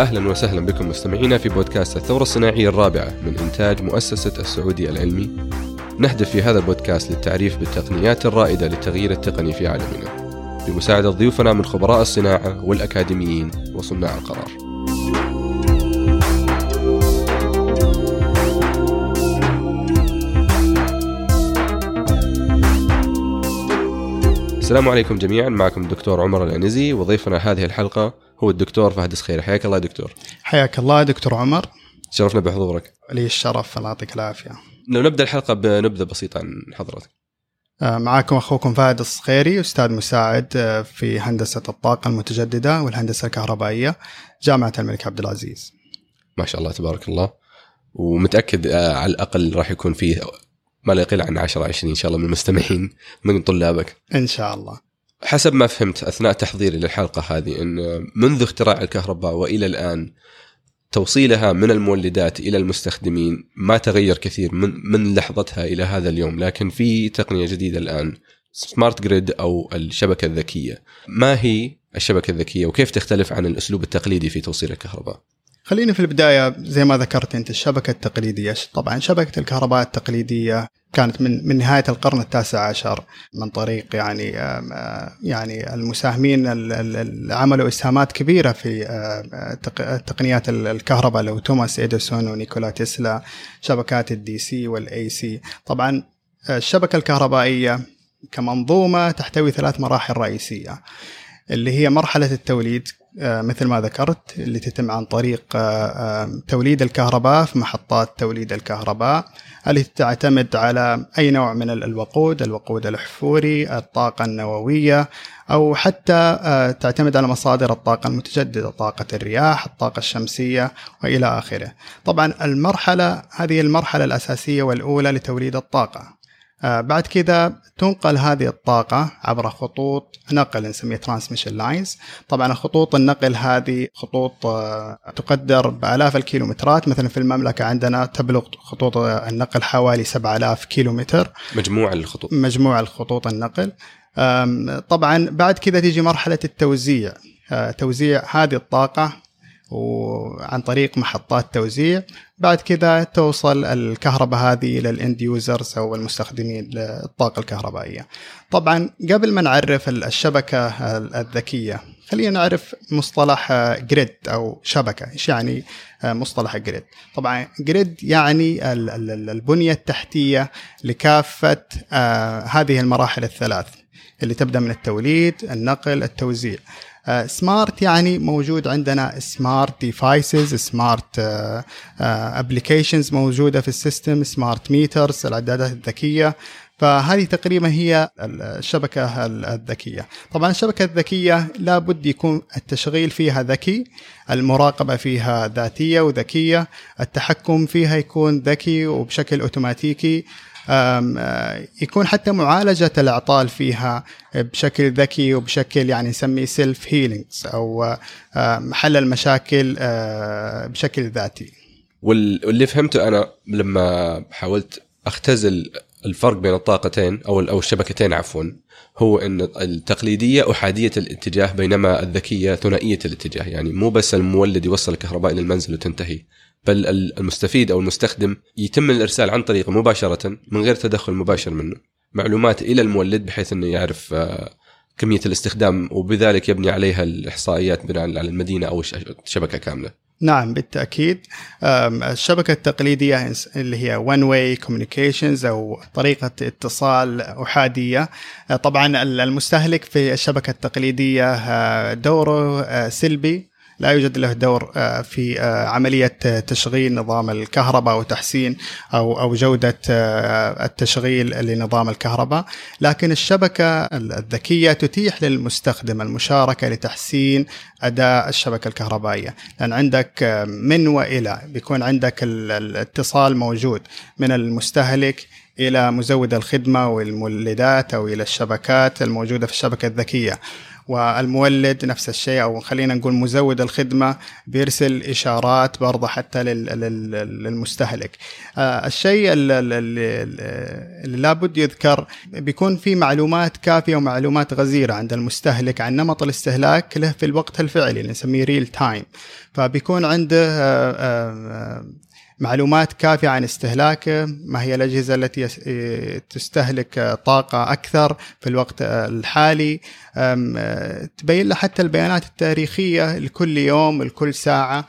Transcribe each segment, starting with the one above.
أهلا وسهلا بكم مستمعينا في بودكاست الثورة الصناعية الرابعة من إنتاج مؤسسة السعودي العلمي. نهدف في هذا البودكاست للتعريف بالتقنيات الرائدة للتغيير التقني في عالمنا. بمساعدة ضيوفنا من خبراء الصناعة والأكاديميين وصناع القرار. السلام عليكم جميعا معكم الدكتور عمر العنزي وضيفنا هذه الحلقة هو الدكتور فهد السخيري حياك الله دكتور. حياك الله دكتور عمر. شرفنا بحضورك. لي الشرف الله يعطيك العافية. لو نبدأ الحلقة بنبذة بسيطة عن حضرتك. آه، معكم أخوكم فهد الصخيري أستاذ مساعد آه، في هندسة الطاقة المتجددة والهندسة الكهربائية جامعة الملك عبد العزيز. ما شاء الله تبارك الله. ومتأكد آه، على الأقل راح يكون فيه ما لا يقل عن 10 20 إن شاء الله من المستمعين من طلابك. إن شاء الله. حسب ما فهمت أثناء تحضيري للحلقة هذه إن منذ اختراع الكهرباء وإلى الآن توصيلها من المولدات إلى المستخدمين ما تغير كثير من من لحظتها إلى هذا اليوم لكن في تقنية جديدة الآن سمارت جريد أو الشبكة الذكية. ما هي الشبكة الذكية وكيف تختلف عن الأسلوب التقليدي في توصيل الكهرباء؟ خليني في البداية زي ما ذكرت أنت الشبكة التقليدية. طبعا شبكة الكهرباء التقليدية كانت من من نهاية القرن التاسع عشر من طريق يعني يعني المساهمين اللي عملوا إسهامات كبيرة في تقنيات الكهرباء لو توماس إديسون ونيكولا تسلا شبكات ال DC وال AC طبعا الشبكة الكهربائية كمنظومة تحتوي ثلاث مراحل رئيسية. اللي هي مرحلة التوليد آه، مثل ما ذكرت اللي تتم عن طريق آه، توليد الكهرباء في محطات توليد الكهرباء التي تعتمد على أي نوع من الوقود الوقود الأحفوري الطاقة النووية أو حتى آه، تعتمد على مصادر الطاقة المتجددة طاقة الرياح الطاقة الشمسية وإلى آخره. طبعا المرحلة هذه المرحلة الأساسية والأولى لتوليد الطاقة. بعد كذا تنقل هذه الطاقة عبر خطوط نقل نسميها transmission lines طبعا خطوط النقل هذه خطوط آه، تقدر بآلاف الكيلومترات. مثلا في المملكة عندنا تبلغ خطوط النقل حوالي 7000 كيلومتر. مجموع الخطوط مجموع الخطوط النقل. طبعا بعد كذا تيجي مرحلة التوزيع. آه، توزيع هذه الطاقة وعن طريق محطات توزيع بعد كذا توصل الكهرباء هذه إلى ال end users أو المستخدمين للطاقة الكهربائية. طبعا قبل ما نعرف الشبكة الذكية خلينا نعرف مصطلح grid أو شبكة، إيش يعني مصطلح grid؟ طبعا grid يعني البنية التحتية لكافة آه، هذه المراحل الثلاث اللي تبدأ من التوليد، النقل، التوزيع. smart يعني موجود عندنا smart devices smart applications موجودة في ال system smart meters العدادات الذكية. فهذه تقريبا هي الشبكة الذكية. طبعا الشبكة الذكية لابد يكون التشغيل فيها ذكي المراقبة فيها ذاتية وذكية التحكم فيها يكون ذكي وبشكل أوتوماتيكي. آه، يكون حتى معالجة الأعطال فيها بشكل ذكي وبشكل يعني نسميه self healings أو حل المشاكل آه، بشكل ذاتي. واللي فهمته أنا لما حاولت أختزل الفرق بين الطاقتين أو أو الشبكتين عفوا هو إن التقليدية أحادية الاتجاه بينما الذكية ثنائية الاتجاه. يعني مو بس المولد يوصل الكهرباء إلى المنزل وتنتهي. بل المستفيد أو المستخدم يتم الإرسال عن طريقه مباشرة من غير تدخل مباشر منه. معلومات إلى المولد بحيث إنه يعرف آه، كمية الاستخدام وبذلك يبني عليها الإحصائيات بناء على المدينة أو الشبكه كاملة. نعم بالتأكيد. الشبكة التقليدية اللي هي one way communications أو طريقة اتصال أحادية. طبعا المستهلك في الشبكة التقليدية آه، دوره آه، سلبي. لا يوجد له دور آه، في آه، عملية تشغيل نظام الكهرباء وتحسين أو أو جودة آه، التشغيل لنظام الكهرباء، لكن الشبكة الذكية تتيح للمستخدم المشاركة لتحسين أداء الشبكة الكهربائية، لأن عندك من وإلى بيكون عندك الاتصال موجود من المستهلك إلى مزود الخدمة والمولدات أو إلى الشبكات الموجودة في الشبكة الذكية. والمولد نفس الشيء أو خلينا نقول مزود الخدمة بيرسل إشارات برضه حتى للمستهلك. آه، الشيء اللي, لابد يذكر بيكون في معلومات كافية ومعلومات غزيرة عند المستهلك عن نمط الاستهلاك له في الوقت الفعلي اللي نسميه real time. فبيكون عنده آه، معلومات كافية عن استهلاكه ما هي الأجهزة التي تستهلك طاقة أكثر في الوقت الحالي؟ تبين له حتى البيانات التاريخية لكل يوم لكل ساعة. آه،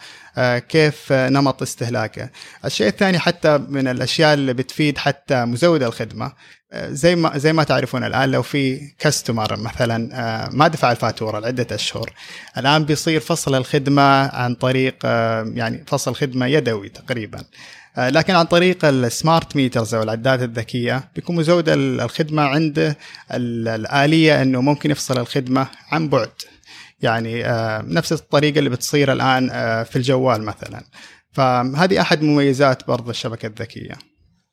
كيف نمط استهلاكه. الشيء الثاني حتى من الأشياء اللي بتفيد حتى مزود الخدمة آه، زي ما زي ما تعرفون الآن لو في كاستمر مثلا آه، ما دفع الفاتورة لعدة أشهر الآن بيصير فصل الخدمة عن طريق يعني فصل خدمة يدوي تقريبا. لكن عن طريق السمارت ميترز أو العدات الذكية بيكون مزود الخدمة عنده الآلية إنه ممكن يفصل الخدمة عن بعد. يعني آه، نفس الطريقة اللي بتصير الآن آه، في الجوال مثلا فهذه أحد مميزات برضه الشبكة الذكية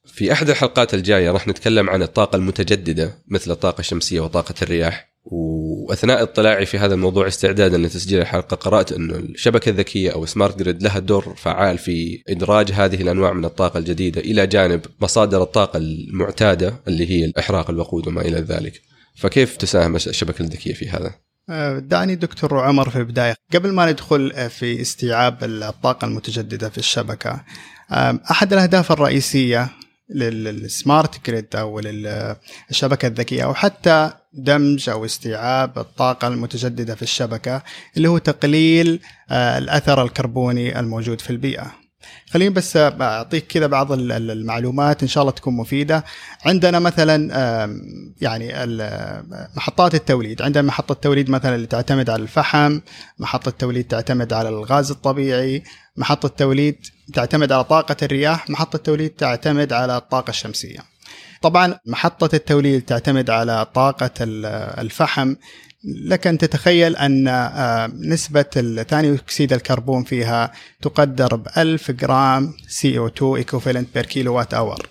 في أحد الحلقات الجاية راح نتكلم عن الطاقة المتجددة مثل الطاقة الشمسية وطاقة الرياح وأثناء اطلاعي في هذا الموضوع استعدادا لتسجيل الحلقة قرأت انه الشبكة الذكية أو سمارت جريد لها دور فعال في إدراج هذه الأنواع من الطاقة الجديدة إلى جانب مصادر الطاقة المعتادة اللي هي احراق الوقود وما إلى ذلك. فكيف تساهم الشبكة الذكية في هذا؟ آه، دعني دكتور عمر في البداية. قبل ما ندخل آه، في استيعاب الطاقة المتجددة في الشبكة أحد الأهداف الرئيسية لل smart grid أو للشبكة الذكية أو حتى دمج أو استيعاب الطاقة المتجددة في الشبكة اللي هو تقليل آه، الأثر الكربوني الموجود في البيئة. خليني بس أعطيك كذا بعض المعلومات إن شاء الله تكون مفيدة. عندنا مثلا يعني محطات التوليد. عندنا محطة توليد مثلا اللي تعتمد على الفحم محطة توليد تعتمد على الغاز الطبيعي محطة توليد تعتمد على طاقة الرياح محطة توليد تعتمد على الطاقة الشمسية. طبعا محطة التوليد تعتمد على طاقة الفحم. لك أن تتخيل أن آه، نسبة ثاني أكسيد الكربون فيها تقدر ب 1000 جرام CO2 equivalent per kilowatt hour.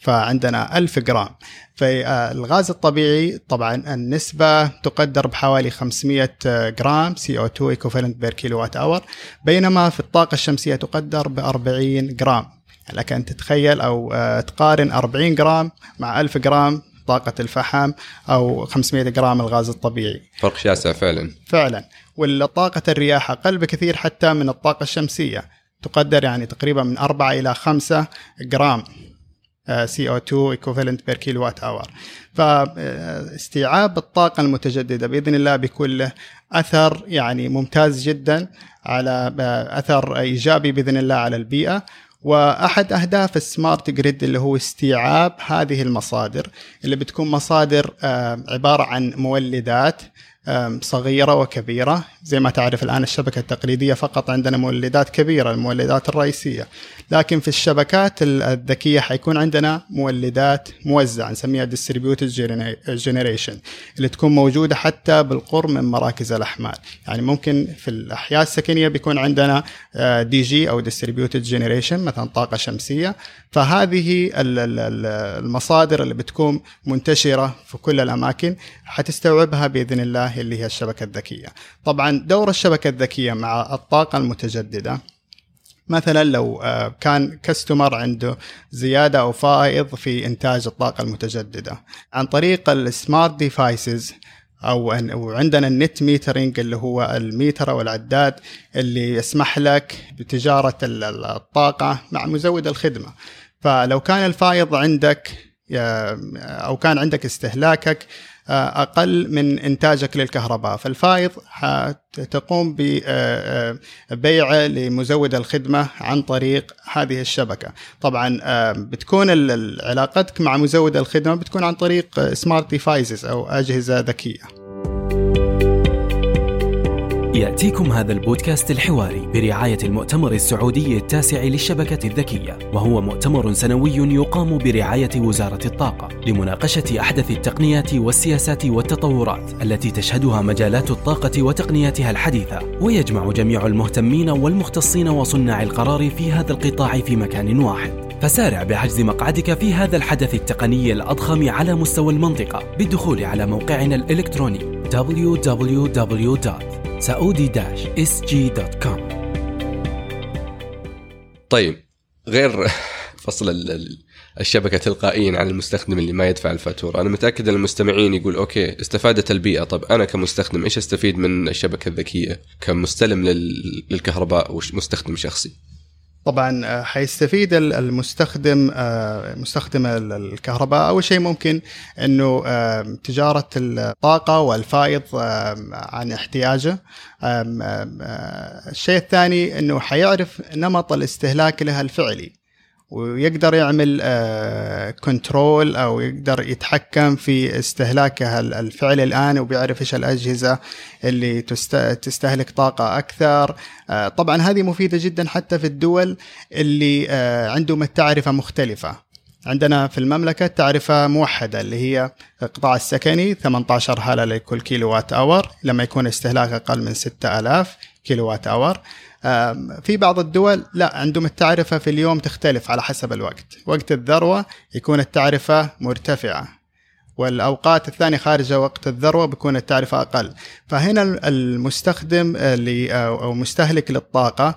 فعندنا 1000 جرام. فالغاز الطبيعي طبعا النسبة تقدر بحوالي 500 جرام CO2 equivalent per kilowatt hour. بينما في الطاقة الشمسية تقدر ب 40 جرام. لك أن تتخيل أو آه، تقارن 40 جرام مع 1000 جرام طاقة الفحم أو 500 جرام الغاز الطبيعي. فرق شاسع فعلا. فعلا. والطاقة الرياح أقل بكثير حتى من الطاقة الشمسية. تقدر يعني تقريبا من 4 إلى 5 جرام CO2 equivalent per kilowatt hour. فاستيعاب الطاقة المتجددة بإذن الله بيكون له أثر يعني ممتاز جدا على آه، أثر إيجابي بإذن الله على البيئة. وأحد أهداف السمارت جريد اللي هو استيعاب هذه المصادر اللي بتكون مصادر آه، عبارة عن مولدات. صغيرة وكبيرة. زي ما تعرف الآن الشبكة التقليدية فقط عندنا مولدات كبيرة المولدات الرئيسية. لكن في الشبكات الذكية حيكون عندنا مولدات موزعة نسميها distributed generation اللي تكون موجودة حتى بالقرب من مراكز الأحمال. يعني ممكن في الأحياء السكنية بيكون عندنا دي جي أو distributed generation مثلا طاقة شمسية. فهذه المصادر اللي بتكون منتشرة في كل الأماكن حتستوعبها بإذن الله اللي هي الشبكة الذكية. طبعا دور الشبكة الذكية مع الطاقة المتجددة مثلا لو آه، كان customer عنده زيادة أو فائض في إنتاج الطاقة المتجددة. عن طريق ال smart devices أو عندنا ال net metering اللي هو الميتر أو العداد اللي يسمح لك بتجارة الطاقة مع مزود الخدمة. فلو كان الفائض عندك أو كان عندك استهلاكك أقل من إنتاجك للكهرباء. فالفائض تقوم ببيعه آه، لمزود الخدمة عن طريق هذه الشبكة. طبعا آه، بتكون علاقتك مع مزود الخدمة بتكون عن طريق سمارت ديفايسز أو أجهزة ذكية. يأتيكم هذا البودكاست الحواري برعاية المؤتمر السعودي التاسع للشبكة الذكية وهو مؤتمر سنوي يقام برعاية وزارة الطاقة لمناقشة أحدث التقنيات والسياسات والتطورات التي تشهدها مجالات الطاقة وتقنياتها الحديثة ويجمع جميع المهتمين والمختصين وصناع القرار في هذا القطاع في مكان واحد. فسارع بحجز مقعدك في هذا الحدث التقني الأضخم على مستوى المنطقة بالدخول على موقعنا الإلكتروني www.saudi-sg.com طيب غير فصل ال- ال- الشبكة تلقائيا على المستخدم اللي ما يدفع الفاتورة، أنا متأكد إن المستمعين يقول أوكي استفادت البيئة، طب أنا كمستخدم إيش أستفيد من الشبكة الذكية؟ كمستلم لل- للكهرباء ومستخدم شخصي؟ طبعا آه، حيستفيد ال- المستخدم آه، مستخدم ال- الكهرباء. أول شيء ممكن إنه آه، تجارة الطاقة والفائض عن احتياجه. الشيء الثاني إنه حيعرف نمط الاستهلاك لها الفعلي. ويقدر يعمل كنترول أو يقدر يتحكم في استهلاكها ال- الفعلي الآن وبيعرف إيش الأجهزة اللي تست- تستهلك طاقة أكثر. آه، طبعا هذه مفيدة جدا حتى في الدول اللي آه، عندهم التعرفة مختلفة. عندنا في المملكة تعرفة موحدة اللي هي القطاع السكني 18 هللة لكل kilowatt hour لما يكون استهلاك أقل من 6000 kilowatt hour في بعض الدول لا عندهم التعرفة في اليوم تختلف على حسب الوقت. وقت الذروة يكون التعرفة مرتفعة والأوقات الثانية خارجه وقت الذروة بيكون التعرفة أقل. فهنا المستخدم أو أو مستهلك للطاقة أم،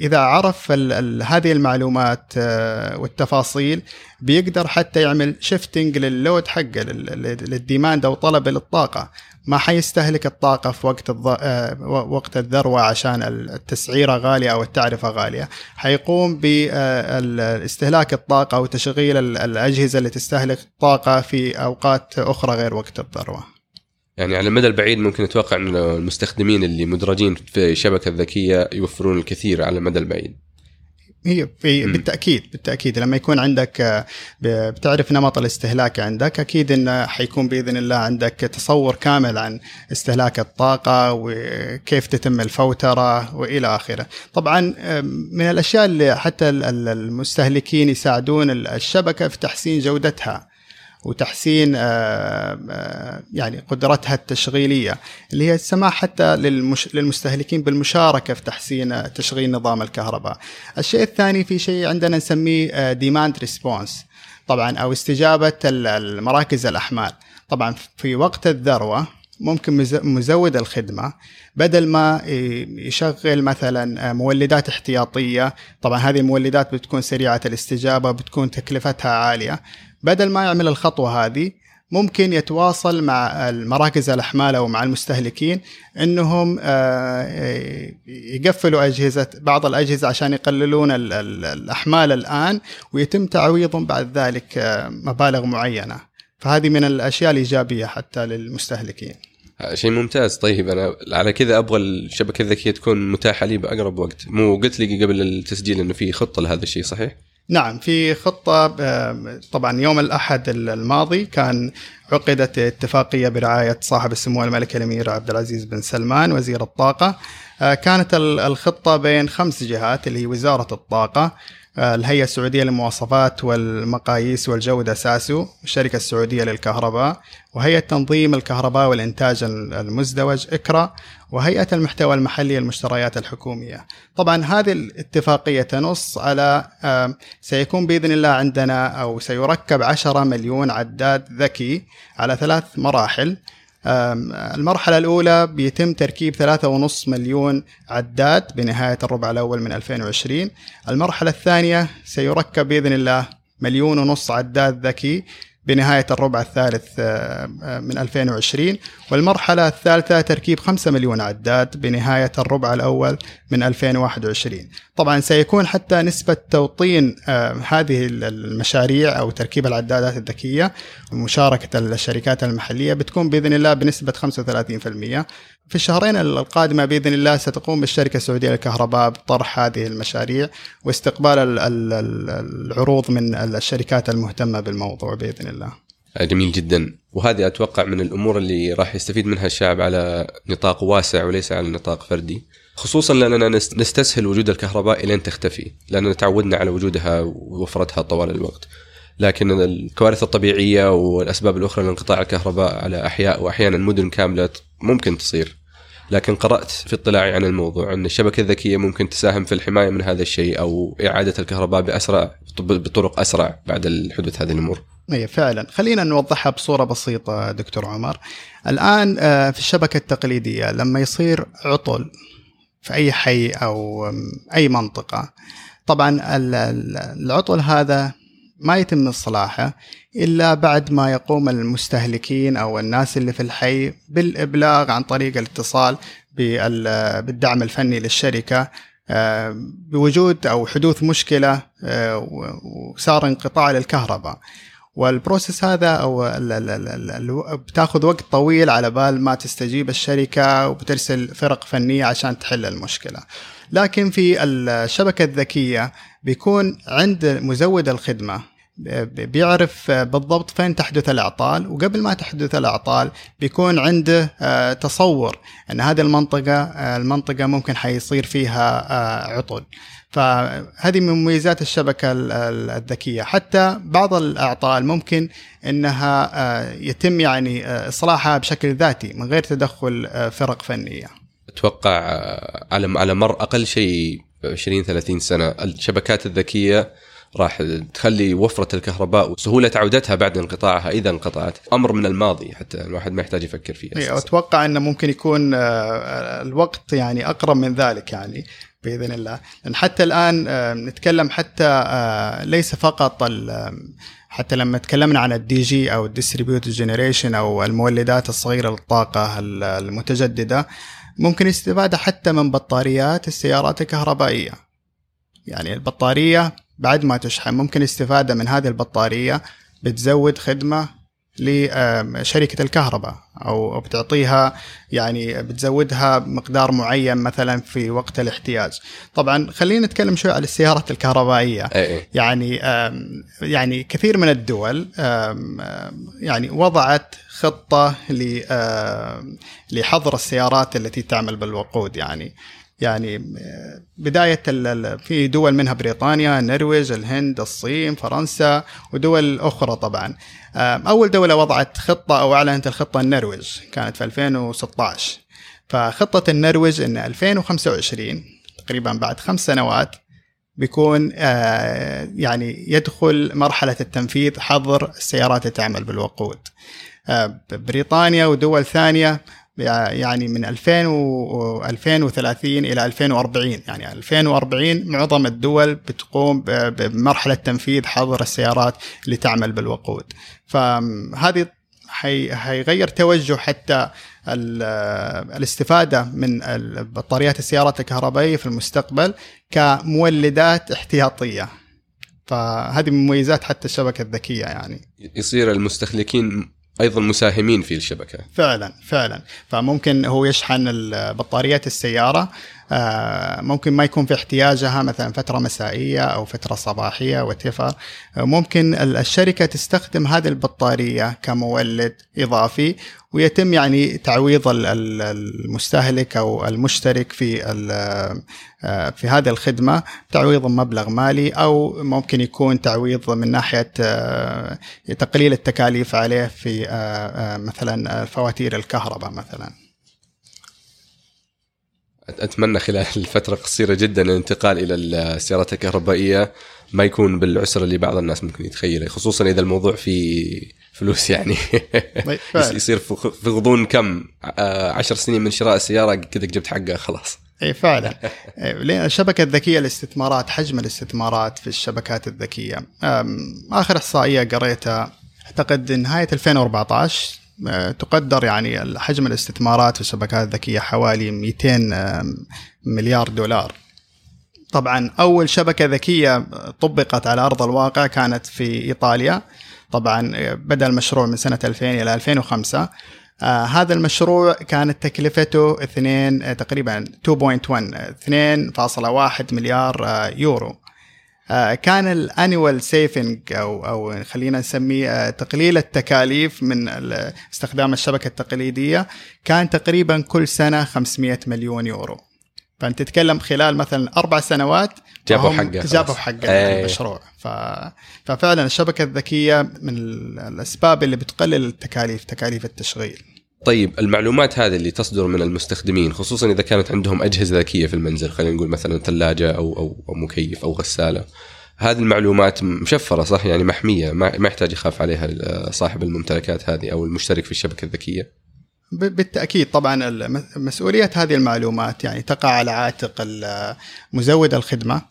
إذا عرف ال ال هذه المعلومات آه، والتفاصيل بيقدر حتى يعمل shifting لل load حقه لل- لل- لل demand أو طلب للطاقة. ما حيستهلك الطاقة في وقت الض... آه، وقت الذروة عشان التسعيرة غالية أو التعرفة غالية. حيقوم باستهلاك الطاقة وتشغيل ال- الأجهزة اللي تستهلك طاقة في أوقات أخرى غير وقت الذروة. يعني على المدى البعيد ممكن أتوقع إن المستخدمين اللي مدرجين في الشبكة الذكية يوفرون الكثير على المدى البعيد. هي. بالتأكيد بالتأكيد لما يكون عندك بتعرف نمط الاستهلاك عندك أكيد انه حيكون بإذن الله عندك تصور كامل عن استهلاك الطاقة وكيف تتم الفوترة وإلى آخره. طبعا من الأشياء اللي حتى ال- ال- المستهلكين يساعدون ال- الشبكة في تحسين جودتها. وتحسين آه، آه، يعني قدرتها التشغيلية اللي هي السماح حتى. للمستهلكين بالمشاركة في تحسين آه، تشغيل نظام الكهرباء. الشيء الثاني في شيء عندنا نسميه demand response طبعا أو استجابة المراكز الأحمال. طبعا في وقت الذروة ممكن مز- مزود الخدمة بدل ما يشغل مثلا مولدات احتياطية طبعا هذه المولدات بتكون سريعة الاستجابة بتكون تكلفتها عالية بدل ما يعمل الخطوة هذه ممكن يتواصل مع المراكز الأحمال أو مع المستهلكين إنهم آه، يقفلوا أجهزة بعض الأجهزة عشان يقللون ال- ال- الأحمال الآن ويتم تعويضهم بعد ذلك آه، مبالغ معينة. فهذه من الأشياء الإيجابية حتى للمستهلكين. آه، شيء ممتاز. طيب أنا على كذا أبغى الشبكة الذكية تكون متاحة لي بأقرب وقت، مو قلت لي قبل التسجيل إنه في خطة لهذا الشيء صحيح؟ نعم في خطة طبعا يوم الأحد الماضي كان عقدت اتفاقية برعاية صاحب السمو الملك الأمير عبد العزيز بن سلمان وزير الطاقة. آه، كانت ال- الخطة بين خمس جهات اللي هي وزارة الطاقة الهيئة السعودية للمواصفات والمقاييس والجودة ساسو الشركة السعودية للكهرباء وهيئة تنظيم الكهرباء والإنتاج المزدوج إكرا وهيئة المحتوى المحلي للمشتريات الحكومية. طبعا هذه الاتفاقية تنص على سيكون بإذن الله عندنا أو سيركب 10 مليون عداد ذكي على ثلاث مراحل. المرحلة الأولى بيتم تركيب 3.5 مليون عداد بنهاية الربع الأول من 2020 المرحلة الثانية سيركب بإذن الله مليون ونص عداد ذكي بنهاية الربع الثالث آه، آه، من 2020 والمرحلة الثالثة تركيب 5 مليون عداد بنهاية الربع الأول من 2021 طبعا سيكون حتى نسبة توطين آه، هذه المشاريع أو تركيب العدادات الذكية ومشاركة الشركات المحلية بتكون بإذن الله بنسبة 35% في الشهرين القادمة بإذن الله ستقوم بالشركة السعودية للكهرباء بطرح هذه المشاريع واستقبال ال- ال- ال- العروض من الشركات المهتمة بالموضوع بإذن الله. آه، جميل جدا. وهذه أتوقع من الأمور اللي راح يستفيد منها الشعب على نطاق واسع وليس على نطاق فردي. خصوصا لأننا نس- نستسهل وجود الكهرباء الين تختفي لأننا تعودنا على وجودها ووفرتها طوال الوقت. لكن الكوارث الطبيعية والأسباب الأخرى لانقطاع الكهرباء على احياء واحيانا مدن كاملة ممكن تصير. لكن قرأت في اطلاعي عن الموضوع أن الشبكة الذكية ممكن تساهم في الحماية من هذا الشيء أو إعادة الكهرباء بأسرع بطرق أسرع بعد حدوث هذه الأمور. اي فعلا. خلينا نوضحها بصورة بسيطة دكتور عمر. الآن آه، في الشبكة التقليدية لما يصير عطل في أي حي أو أي منطقة طبعا العطل هذا ما يتم إصلاحه إلا بعد ما يقوم المستهلكين أو الناس اللي في الحي بالإبلاغ عن طريق الاتصال بالدعم الفني للشركة آه، بوجود أو حدوث مشكلة آه، وصار انقطاع للكهرباء. والبروسيس هذا أو بتاخذ وقت طويل على بال ما تستجيب الشركة وبترسل فرق فنية عشان تحل المشكلة. لكن في الشبكة الذكية بيكون عند مزود الخدمة. بيعرف بالضبط فين تحدث الأعطال وقبل ما تحدث الأعطال بيكون عنده آه، تصور إن هذه المنطقة آه، المنطقة ممكن حيصير فيها آه، عطل. فهذه من مميزات الشبكة الذكية. حتى بعض الأعطال ممكن إنها يتم يعني إصلاحها بشكل ذاتي من غير تدخل فرق فنية. أتوقع على على مر أقل شيء 20 30 سنة الشبكات الذكية راح تخلي وفرة الكهرباء وسهولة عودتها بعد انقطاعها إذا انقطعت أمر من الماضي حتى الواحد ما يحتاج يفكر فيه أساسا. أتوقع أنه ممكن يكون آه، الوقت يعني أقرب من ذلك يعني بإذن الله لأن حتى الآن آه، نتكلم حتى آه، ليس فقط حتى لما تكلمنا عن ال DG أو ال distributed generation أو المولدات الصغيرة للطاقة المتجددة ممكن استفادة حتى من بطاريات السيارات الكهربائية. يعني البطارية بعد ما تشحن ممكن استفادة من هذه البطارية بتزود خدمة لشركة الكهرباء أو بتعطيها يعني بتزودها مقدار معين مثلا في وقت الاحتياج. طبعا خلينا نتكلم شوي على السيارات الكهربائية. يعني يعني كثير من الدول يعني وضعت خطة لحظر السيارات التي تعمل بالوقود يعني. يعني بداية في دول منها بريطانيا النرويج الهند الصين فرنسا ودول أخرى طبعا. أول دولة وضعت خطة أو أعلنت الخطة النرويج كانت في 2016 فخطة النرويج أن 2025 تقريبا بعد خمس سنوات بيكون يعني يدخل مرحلة التنفيذ حظر السيارات اللي تعمل بالوقود بريطانيا ودول ثانية يعني من 2000 و 2030 إلى 2040 يعني 2040 معظم الدول بتقوم بمرحلة تنفيذ حظر السيارات اللي تعمل بالوقود. فهذه حيغير توجه حتى الاستفادة من بطاريات السيارات الكهربائية في المستقبل كمولدات احتياطية. فهذه من مميزات حتى الشبكة الذكية يعني. يصير المستهلكين أيضا مساهمين في الشبكة. فعلا فعلا. فممكن هو يشحن بطاريات السيارة ممكن ما يكون في احتياجها مثلا فترة مسائية أو فترة صباحية وتفر ممكن الشركة تستخدم هذه البطارية كمولد إضافي ويتم يعني تعويض المستهلك أو المشترك في آه، في هذه الخدمة تعويض مبلغ مالي أو ممكن يكون تعويض من ناحية آه، تقليل التكاليف عليه في مثلا فواتير الكهرباء مثلا. أتمنى خلال الفترة القصيرة جدا الانتقال إلى السيارات الكهربائية ما يكون بالعسر اللي بعض الناس ممكن يتخيله خصوصا إذا الموضوع فيه فلوس يعني. طيب، يصير في غضون كم؟ آه، عشر سنين من شراء السيارة كذا جبت حقها خلاص. إي فعلا. الشبكة الذكية الاستثمارات حجم الاستثمارات في الشبكات الذكية. آخر إحصائية قريتها أعتقد نهاية 2014 تقدر يعني حجم الاستثمارات في الشبكات الذكية حوالي 200 مليار دولار. طبعا أول شبكة ذكية طبقت على أرض الواقع كانت في إيطاليا. طبعا بدأ المشروع من سنة 2000 إلى 2005 آه هذا المشروع كانت تكلفته 2 تقريبا 2.1 2.1 مليار آه يورو. آه، كان الانيوال سيفنج أو أو خلينا نسميه آه، تقليل التكاليف من استخدام الشبكة التقليدية كان تقريبا كل سنة 500 مليون يورو. فأنت تتكلم خلال مثلا أربع سنوات جابوا حقه جابوا حقه. المشروع ف... ففعلا الشبكة الذكية من الأسباب اللي بتقلل التكاليف تكاليف التشغيل. طيب المعلومات هذه اللي تصدر من المستخدمين خصوصا إذا كانت عندهم أجهزة ذكية في المنزل خلينا نقول مثلا ثلاجة أو أو, مكيف أو غسالة. هذه المعلومات مشفرة صح؟ يعني محمية ما يحتاج يخاف عليها صاحب الممتلكات هذه أو المشترك في الشبكة الذكية؟ بالتأكيد طبعا مسؤوليه هذه المعلومات يعني تقع على عاتق مزود الخدمة.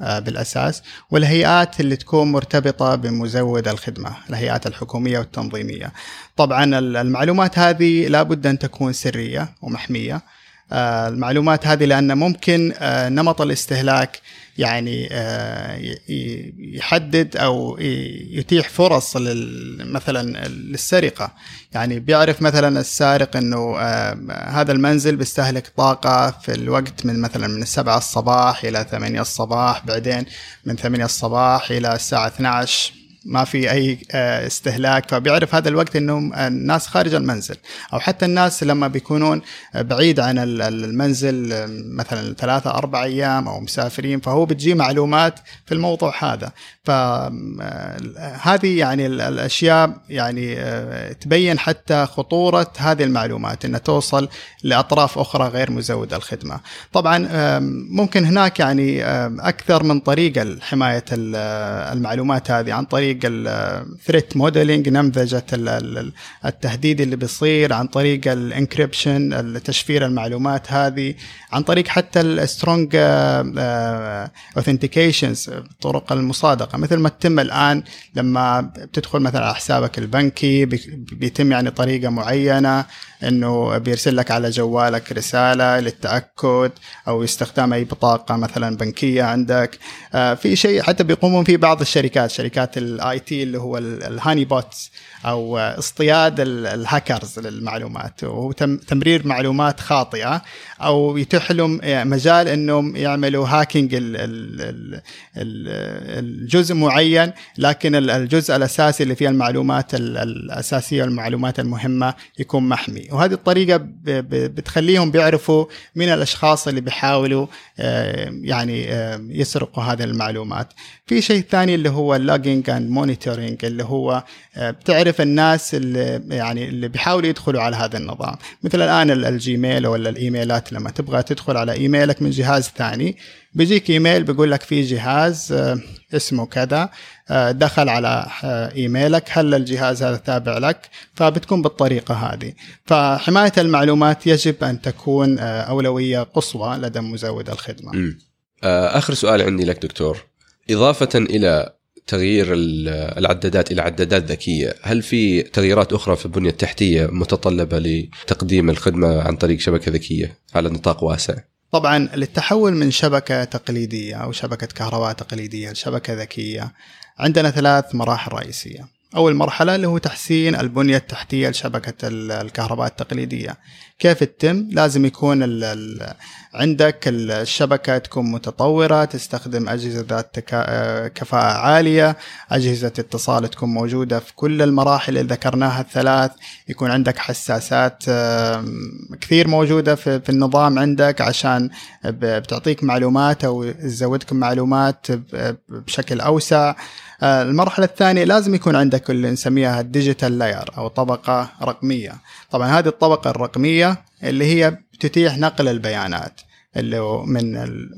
آه، بالأساس والهيئات اللي تكون مرتبطة بمزود الخدمة، الهيئات الحكومية والتنظيمية. طبعا المعلومات هذه لابد أن تكون سرية ومحمية. آه، المعلومات هذه لأن ممكن آه، نمط الاستهلاك يعني آه، يحدد أو يتيح فرص مثلا للسرقة. يعني بيعرف مثلا السارق إنه هذا المنزل بيستهلك طاقة في الوقت من مثلا من السبعة الصباح إلى ثمانية الصباح بعدين من ثمانية الصباح إلى الساعة 12 ما في أي آه، استهلاك. فبيعرف هذا الوقت إنه الناس خارج المنزل. أو حتى الناس لما بيكونون بعيد عن المنزل مثلا ثلاثة أربع أيام أو مسافرين فهو بتجي معلومات في الموضوع هذا. فهذه يعني الأشياء يعني آه، تبين حتى خطورة هذه المعلومات أنها توصل لأطراف أخرى غير مزودة الخدمة. طبعا ممكن هناك يعني أكثر من طريقة لحماية المعلومات هذه عن طريق طريق ال threat modeling نمذجة التهديد اللي بيصير عن طريق ال encryption تشفير المعلومات هذه عن طريق حتى ال strong authentications طرق المصادقة. مثل ما تتم الآن لما بتدخل مثلا على حسابك البنكي بيتم يعني طريقة معينة إنه بيرسل لك على جوالك رسالة للتأكد أو استخدام أي بطاقة مثلا بنكية عندك. آه، في شيء حتى بيقومون فيه بعض الشركات شركات ال IT اللي هو ال honeypots أو اصطياد الهاكرز للمعلومات وهو تمرير معلومات خاطئة أو يتيح لهم مجال إنهم يعملوا hacking لجزء معين لكن الجزء الأساسي اللي فيه المعلومات الأساسية والمعلومات المهمة يكون محمي. وهذه الطريقة بتخليهم بيعرفوا مين الأشخاص اللي بيحاولوا آه، يعني آه، يسرقوا هذه المعلومات. في شيء ثاني اللي هو ال logging and monitoring اللي هو آه، بتعرف الناس اللي يعني اللي بيحاولوا يدخلوا على هذا النظام. مثل الآن الجيميل ولا الإيميلات لما تبغى تدخل على إيميلك من جهاز ثاني بيجيك إيميل بيقول لك في جهاز آه، اسمه كذا آه، دخل على إيميلك هل الجهاز هذا تابع لك؟ فبتكون بالطريقة هذه. فحماية المعلومات يجب أن تكون أولوية قصوى لدى مزود الخدمة. آخر سؤال عندي لك دكتور. إضافة إلى تغيير العدادات إلى عدادات ذكية، هل في تغييرات أخرى في البنية التحتية متطلبة لتقديم الخدمة عن طريق شبكة ذكية على نطاق واسع؟ طبعا للتحول من شبكة تقليدية أو شبكة كهرباء تقليدية لشبكة ذكية عندنا ثلاث مراحل رئيسية. أول مرحلة اللي هو تحسين البنية التحتية لشبكة الكهرباء التقليدية. كيف تتم؟ لازم يكون ال ال عندك الشبكة تكون متطورة تستخدم أجهزة ذات كفاءة عالية أجهزة اتصال تكون موجودة في كل المراحل اللي ذكرناها الثلاث. يكون عندك حساسات كثير موجودة في, النظام عندك عشان بتعطيك معلومات أو تزودك معلومات بشكل أوسع. آه، المرحلة الثانية لازم يكون عندك اللي نسميها ال digital layer أو طبقة رقمية. طبعا هذه الطبقة الرقمية اللي هي تتيح نقل البيانات اللي من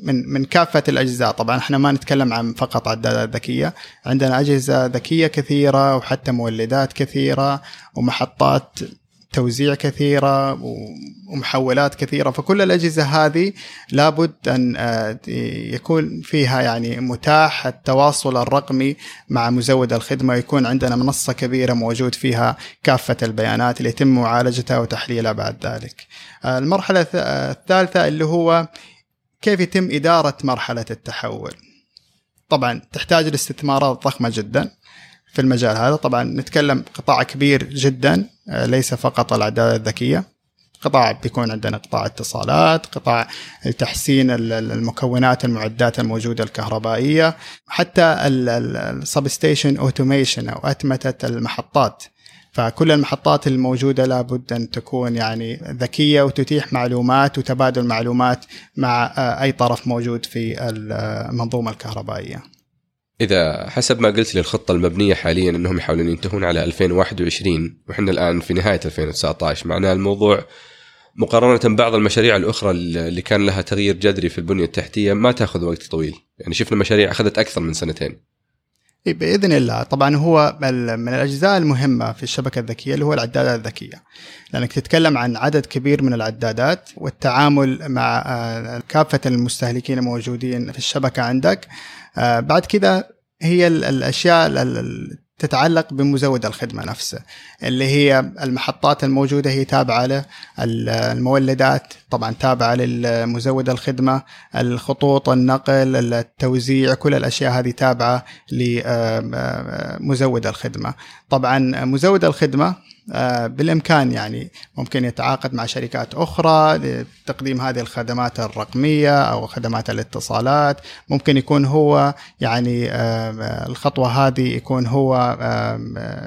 من من كافة الأجزاء. طبعا إحنا ما نتكلم عن فقط عدادات ذكية. عندنا أجهزة ذكية كثيرة وحتى مولدات كثيرة ومحطات توزيع كثيرة ومحولات كثيرة فكل الأجهزة هذه لابد أن آه، يكون فيها يعني متاح التواصل الرقمي مع مزود الخدمة يكون عندنا منصة كبيرة موجود فيها كافة البيانات اللي يتم معالجتها وتحليلها بعد ذلك. آه، المرحلة الثالثة اللي هو كيف يتم إدارة مرحلة التحول. طبعا تحتاج لاستثمارات ضخمة جدا في المجال هذا. طبعا نتكلم قطاع كبير جدا. آه، ليس فقط العدادات الذكية. قطاع بيكون عندنا قطاع اتصالات قطاع تحسين المكونات المعدات الموجودة الكهربائية حتى ال substation automation أو أتمتة المحطات. فكل المحطات الموجودة لابد أن تكون يعني ذكية وتتيح معلومات وتبادل معلومات مع آه، أي طرف موجود في المنظومة الكهربائية. إذا حسب ما قلت لي الخطه المبنية حاليا أنهم يحاولون ينتهون على 2021 وإحنا الآن في نهاية 2019 معناه الموضوع مقارنة ببعض المشاريع الأخرى اللي كان لها تغيير جذري في البنية التحتية ما تأخذ وقت طويل. يعني شفنا مشاريع أخذت أكثر من سنتين. بإذن الله. طبعا هو من الأجزاء المهمة في الشبكة الذكية اللي هو العدادات الذكية. لأنك تتكلم عن عدد كبير من العدادات والتعامل مع آه، كافة المستهلكين الموجودين في الشبكة عندك. بعد كذا هي الأشياء تتعلق بمزود الخدمة نفسه اللي هي المحطات الموجودة هي تابعة له المولدات طبعا تابعة لمزود الخدمة الخطوط النقل التوزيع كل الأشياء هذه تابعة لمزود الخدمة. طبعا مزود الخدمة آه، بالإمكان يعني ممكن يتعاقد مع شركات أخرى لتقديم هذه الخدمات الرقمية أو خدمات الاتصالات ممكن يكون هو يعني الخطوة هذه يكون هو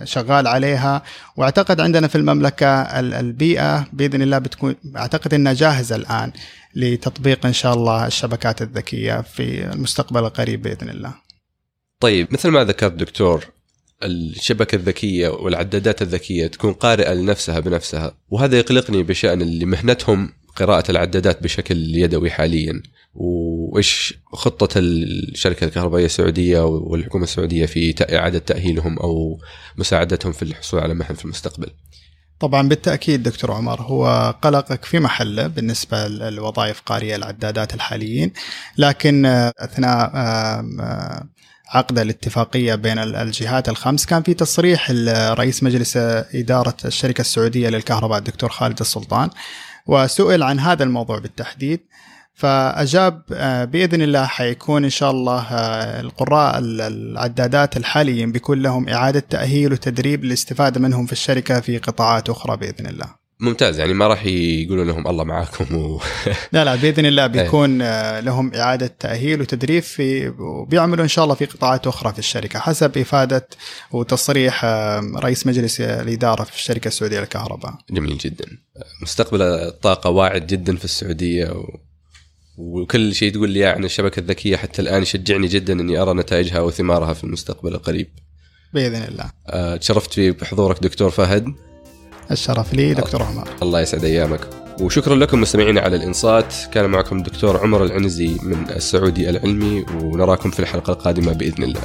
شغال عليها وأعتقد عندنا في المملكة البيئة بإذن الله بتكون أعتقد إنها جاهزة الآن لتطبيق إن شاء الله الشبكات الذكية في المستقبل القريب بإذن الله. طيب مثل ما ذكرت دكتور الشبكة الذكية والعدادات الذكية تكون قارئة لنفسها بنفسها. وهذا يقلقني بشأن اللي مهنتهم قراءة العدادات بشكل يدوي حاليا. وإيش خطة الشركة الكهربائية السعودية والحكومة السعودية في إعادة تأهيلهم أو مساعدتهم في الحصول على مهن في المستقبل؟ طبعا بالتأكيد دكتور عمر هو قلقك في محله بالنسبة للوظائف قارية العدادات الحاليين. لكن أثناء عقد الاتفاقية بين الجهات الخمس. كان في تصريح رئيس مجلس إدارة الشركة السعودية للكهرباء الدكتور خالد السلطان وسئل عن هذا الموضوع بالتحديد. فأجاب آه، بإذن الله حيكون إن شاء الله آه، القراء العدادات الحاليين بيكون لهم إعادة تأهيل وتدريب للاستفادة منهم في الشركة في قطاعات أخرى بإذن الله. ممتاز يعني ما راح يقولوا لهم الله معاكم و... لا لا بإذن الله إيه. بيكون آه، لهم إعادة تأهيل وتدريب في وبيعملوا إن شاء الله في قطاعات أخرى في الشركة حسب إفادة وتصريح رئيس مجلس الإدارة في الشركة السعودية للكهرباء. جميل جدا. مستقبل الطاقة واعد جدا في السعودية و... وكل شيء تقول لي عن الشبكة الذكية حتى الآن يشجعني جدا إني أرى نتائجها وثمارها في المستقبل القريب. بإذن الله. آه، تشرفت بحضورك دكتور فهد. الشرف لي دكتور عمر. الله يسعد أيامك. وشكرا لكم مستمعينا على الإنصات. كان معكم دكتور عمر العنزي من السعودي العلمي ونراكم في الحلقة القادمة بإذن الله.